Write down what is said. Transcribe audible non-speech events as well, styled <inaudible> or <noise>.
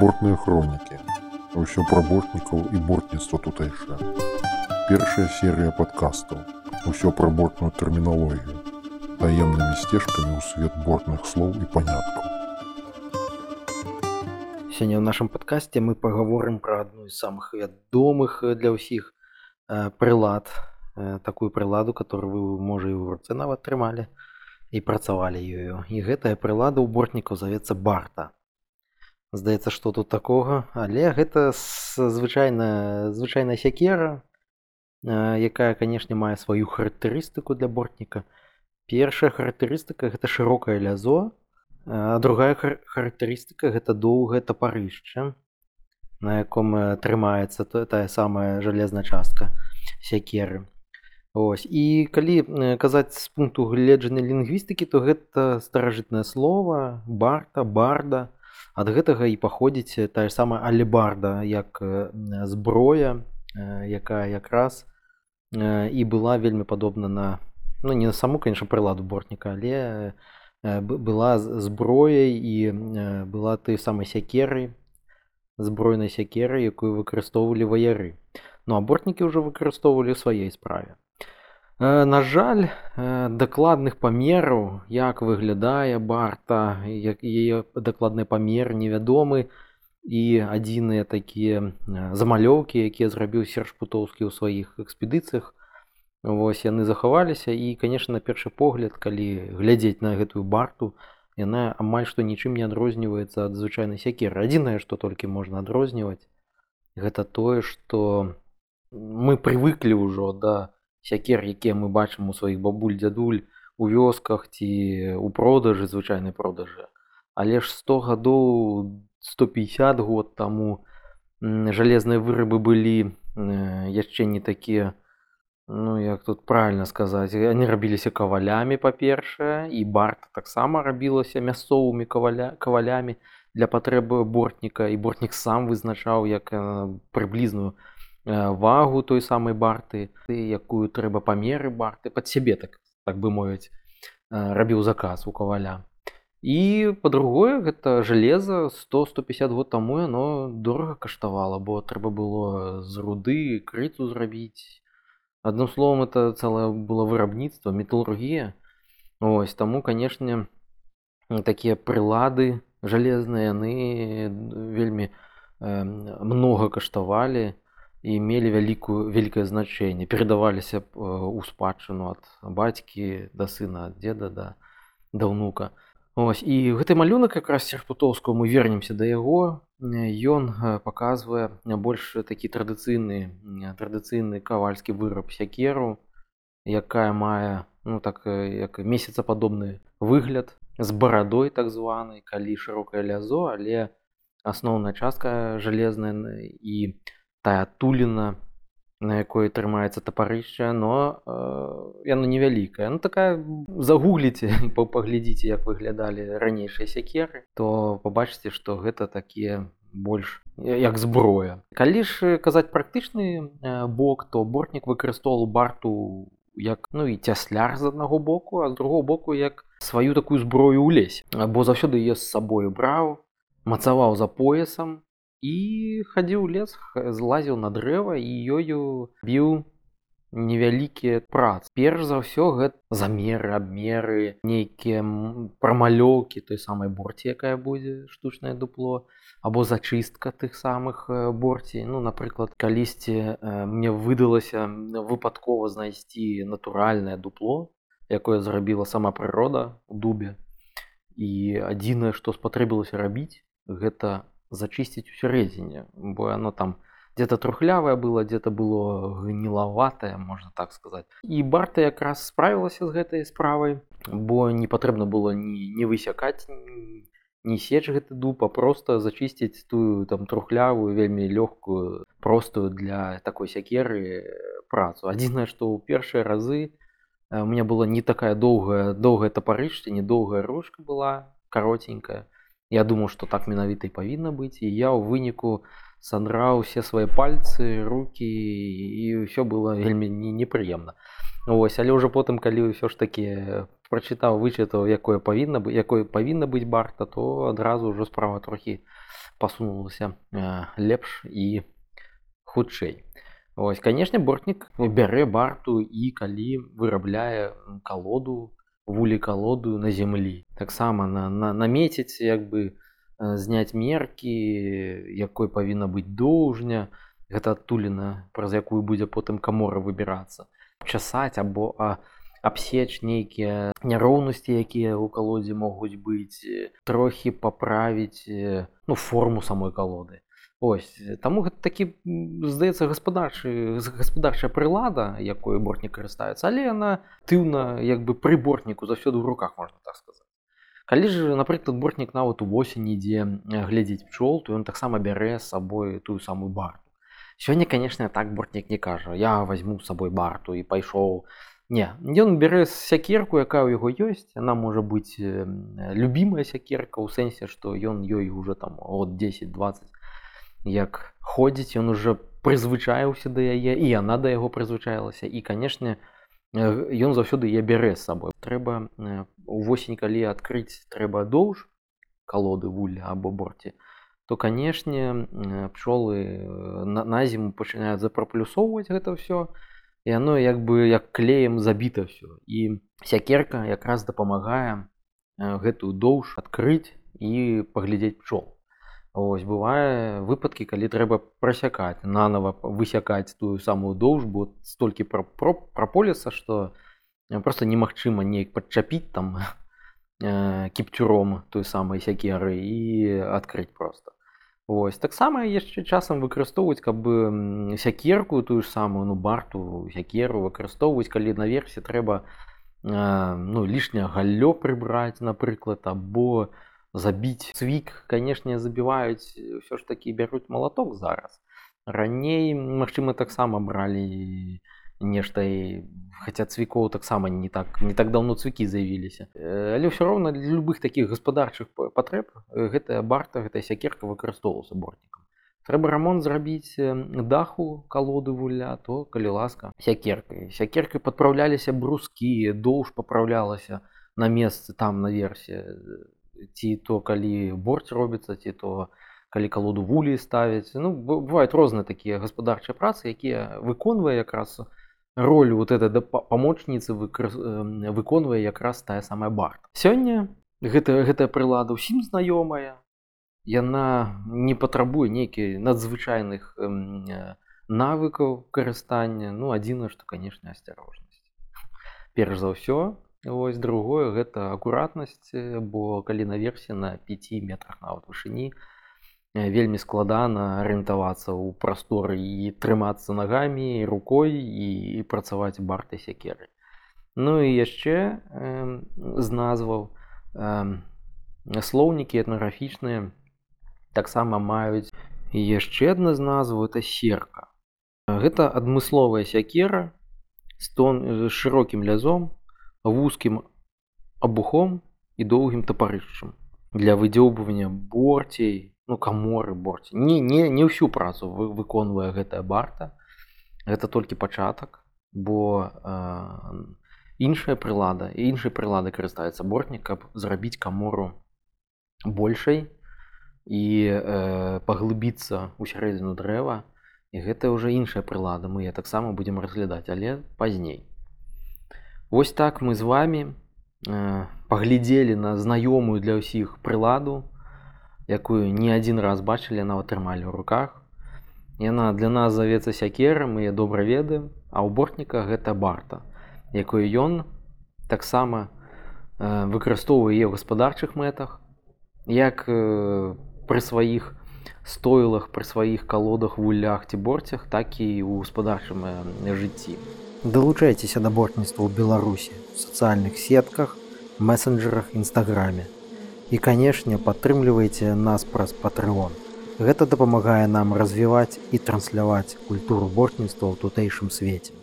Бортныя хронікі. Усё пра бортнікаў і бортніцтва тутэйшае. Першая серыя падкастаў. Усё пра бортную тэрміналогію. Таемнымі сцежкамі ў свет бортных слоў і паняткаў. Сёння ў нашым падкасці мы пагаворым пра адну з самых вядомых э, для ўсіх э, прылад э, такую прыладу, которую вы можа і ў руцэ нават трымалі і працавалі ёю. І гэтая прылада ў бортнікаў завецца барта здаецца што тут такога. Але гэта звычайная звычайная сякера якая канешне мае сваю характарыстыку для бортніка. Першая характарыстыка гэта шырокае лязо а другая характарыстыка гэта доўгае тапарышча на яком трымаецца то тая самая жалезная частка сякеры. Ось. І калі казаць з пункту гледжання лінгвістыкі то гэта старажытнае слово барта барда ад гэтага і паходзіць тая самая алебарда як зброя якая якраз і была вельмі падобна на ну не на саму конечно прыладу бортніка але была зброяй і была той самай сякеры збройнай сякеры якую выкарыстоўвалі ваяры. Ну а бортнікі ўжо выкарыстоўвалі сваёй справе. Э, на жаль, дакладных памераў, як выглядае барта, як яе дакладны памер невядомы і адзіныя такія замалёўкі, якія зрабіў серж путоўскі ў сваіх экспедыцыях. Вось яны захаваліся і, канешне, на першы погляд, калі глядзець на гэтую барту, яна амаль што нічым не адрозніваецца ад звычайнай сякеры. Адзінае, што толькі можна адрозніваць, гэта тое, што мы прывыклі ўжо да, сякер якія мы бачым у сваіх бабуль дзядуль у вёсках ці у продажы звычайнай продажы але ж 100 гадоў 150 год таму жалезныя вырабы былі яшчэ не такія ну як тут правильно сказаць они рабіліся кавалямі па-першае і барт таксама рабілася мясцовымі каваля кавалямі для патрэбы бортніка і бортнік сам вызначаў як прыблізную вагу той самай барты якую трэба памеры барты под сябе так так бы мовіць рабіў заказ у каваля і по-другое гэта железа 100-150 год таму яно дорага каштавала бо трэба было з руды крыцу зрабіць. Адным словом это цэлае было вырабніцтва металургія ось таму канешне такія прылады жалезныя яны вельмі много каштавалі і мелі вялікую вялікае значэнне перадаваліся б у спадчыну ад бацькі да сына ад деда да да ўнука ось. І гэты малюнак якраз серпутоўскую мы вернемся да яго ён паказвае больш такі традыцыйны традыцыйны кавальскі выраб сякеру якая мае ну так як месяцападобны выгляд з барадой так званай калі шырокае лязо але асноўная частка жалезная і тая туліна на якой трымаецца тапарышча но э, яно невялікая ну такая загугліце <laughs> паглядзіце як выглядалі ранейшыя сякеры то пабачыце што гэта такія больш як зброя. Калі ж казаць практычны бок то бортнік выкарыстоўваў барту як ну і цясляр з аднаго боку а з другого боку як сваю такую зброю ў лесе. Бо заўсёды е з сабою браў мацаваў за поясам і хадзіў лес злазіў на дрэва і ёю біў невялікія прац перш за ўсё гэта замеры абмеры нейкія прамалёўкі той самай борці якая будзе штучнае дупло або зачыстка тых самых борці ну напрыклад калісьці мне выдалася выпадкова знайсці натуральнае дупло якое зрабіла сама прырода у дубе. І адзінае што спатрэбілася рабіць гэта зачысціць усярэдзіне бо оно там где-то трухлявое было где-то было гнілаватае можна так сказаць і барта якраз справілася з гэтай справай бо не патрэбна было не не высякаць не сеч гэты дупа просто зачысціць тую там трухлявую вельмі лёгкую простую для такой сякеры працу. Адзінае што ў першыя разы у меня была не такая доўгая доўгая тапарышча недоўгая ручка была каротенькая Я думаў, што так менавіта і павінна быць і я ў выніку сандраў усе свае пальцы, руки і ўсё было <laughs> вельмі непрыемна. Вось, але ўжо потым калі ўсё ж такі прачытаў вычытаў якое павінна бы якой павінна быць барта то адразу ўжо справа трохі пасунулася э, лепш і хутчэй ось канешне бортнік бярэ барту і калі вырабляе калоду вулі калоду на зямлі таксама на, на намеціць як бы зняць меркі якой павінна быць доўжня гэта адтуліна праз якую будзе потым камора выбірацца часаць або а, абсеч нейкія няроўнасці якія ў калодзе могуць быць трохі паправіць ну форму самой калоды ось таму гэта такі здаецца гаспадарчы гаспадарчая прылада якой бортнік карыстаецца але яна тыўна як бы пры бортніку заўсёды ў руках можна так сказаць калі ж напрыклад бортнік нават увосень ідзе глядзець пчол то ён таксама бярэ з сабой тую самую барту. Сёння канешне так бортнік не кажа я возьму з сабой барту і пайшоў Не, ён бярэ сякерку, якая ў яго ёсць, яна можа быць любімая сякерка ў сэнсе, што ён ёй уже там от 10-20 як ходзіць, ён уже прызвычаіўся да яе і яна да яго прызвычаілася. І канешне, ён заўсёды я бярэ з сабой. Трэба увосень, калі адкрыць трэба доўж калоды вулля або борце, то канешне пчолы на, на зіму пачынаюць запраплюсоўваць гэта ўсё, і оно як бы як клеем забіта все і сякерка якраз дапамагае гэтую доўж адкрыць і паглядзець пчол ось бывае выпадкі калі трэба прасякаць нанова высякаць тую самую доўж бо столькі пра праполіса што просто немагчыма неяк падчапіць там <laughs> кіпцюром той самай сякеры і адкрыць просто Ось таксама яшчэ часам выкарыстоўваць каб сякерку тую ж самую ну барту сякеру выкарыстоўваць калі наверсе трэба э, ну лішняе галлё прыбраць напрыклад або забіць цвік канешне забіваюць ўсё ж такі бяруць малаток зараз. Раней магчыма таксама бралі нешта і хаця цвікоў таксама не так не так давно цвікі заявіліся але ўсё роўна для любых такіх гаспадарчых патрэб гэтая барта гэтая сякерка выкарыстоўваўся бортнікам трэба рамонт зрабіць даху калоды вуля то калі ласка сякеркай. Сякеркай падпраўляліся брускі доўж папраўлялася на месцы там на версе ці то калі борт робіцца ці то калі калоду вулі ставіць. Ну бываюць розныя такія гаспадарчыя працы якія выконвае якраз у роль вот этой да, памочніцы выконвае якраз тая самая барт сёння гэта гэтая прылада ўсім знаёмая. Яна не патрабуе нейкі надзвычайных навыкаў карыстання. Ну адзіна што канешне асцярожнасць. Перш за ўсё ось другое гэта акуратнасць бо калі наверсе на 5 метрах нават вышыні вельмі складана арыентавацца ў прасторы і трымацца нагамі рукой і, і працаваць барты сякеры Ну і яшчэ э, з назваў э, слоўнікі этнаграфічныя таксама маюць яшчэ адна з назву это серка. Гэта адмысловая сякера з тон з шырокім лязом вузкім абухом і доўгім тапарышчам для выдзёўбывання борцей ну каморы борці не не не ўсю працу вы выконвае гэтая барта. Гэта толькі пачатак бо э, іншая прылада і іншай прылады карыстаецца бортнік каб зрабіць камору большай і э, паглыбіцца ў сярэдзіну дрэва. І гэта ўжо іншая прылада мы я таксама будзем разглядаць але пазней Вось так мы з вами э, паглядзелі на знаёмую для ўсіх прыладу якую не адзін раз бачылі нават атрымалі ў руках. Яна для нас завецца сякеры мы добра ведаем а ў бортніка гэта барта якую ён таксама э, выкарыстоўвае ў гаспадарчых мэтах як э, пры сваіх стойлах пры сваіх калодах вулях ці борцях так і ў гаспадарчым э, жыцці далучайцеся да бортніцтва ў беларусі сацыяльных сетках месенджерах нстаграме і канешне падтрымлівайце нас праз патрыон гэта дапамагае нам развіваць і трансляваць культуру бортніцтва ў тутэйшым свеце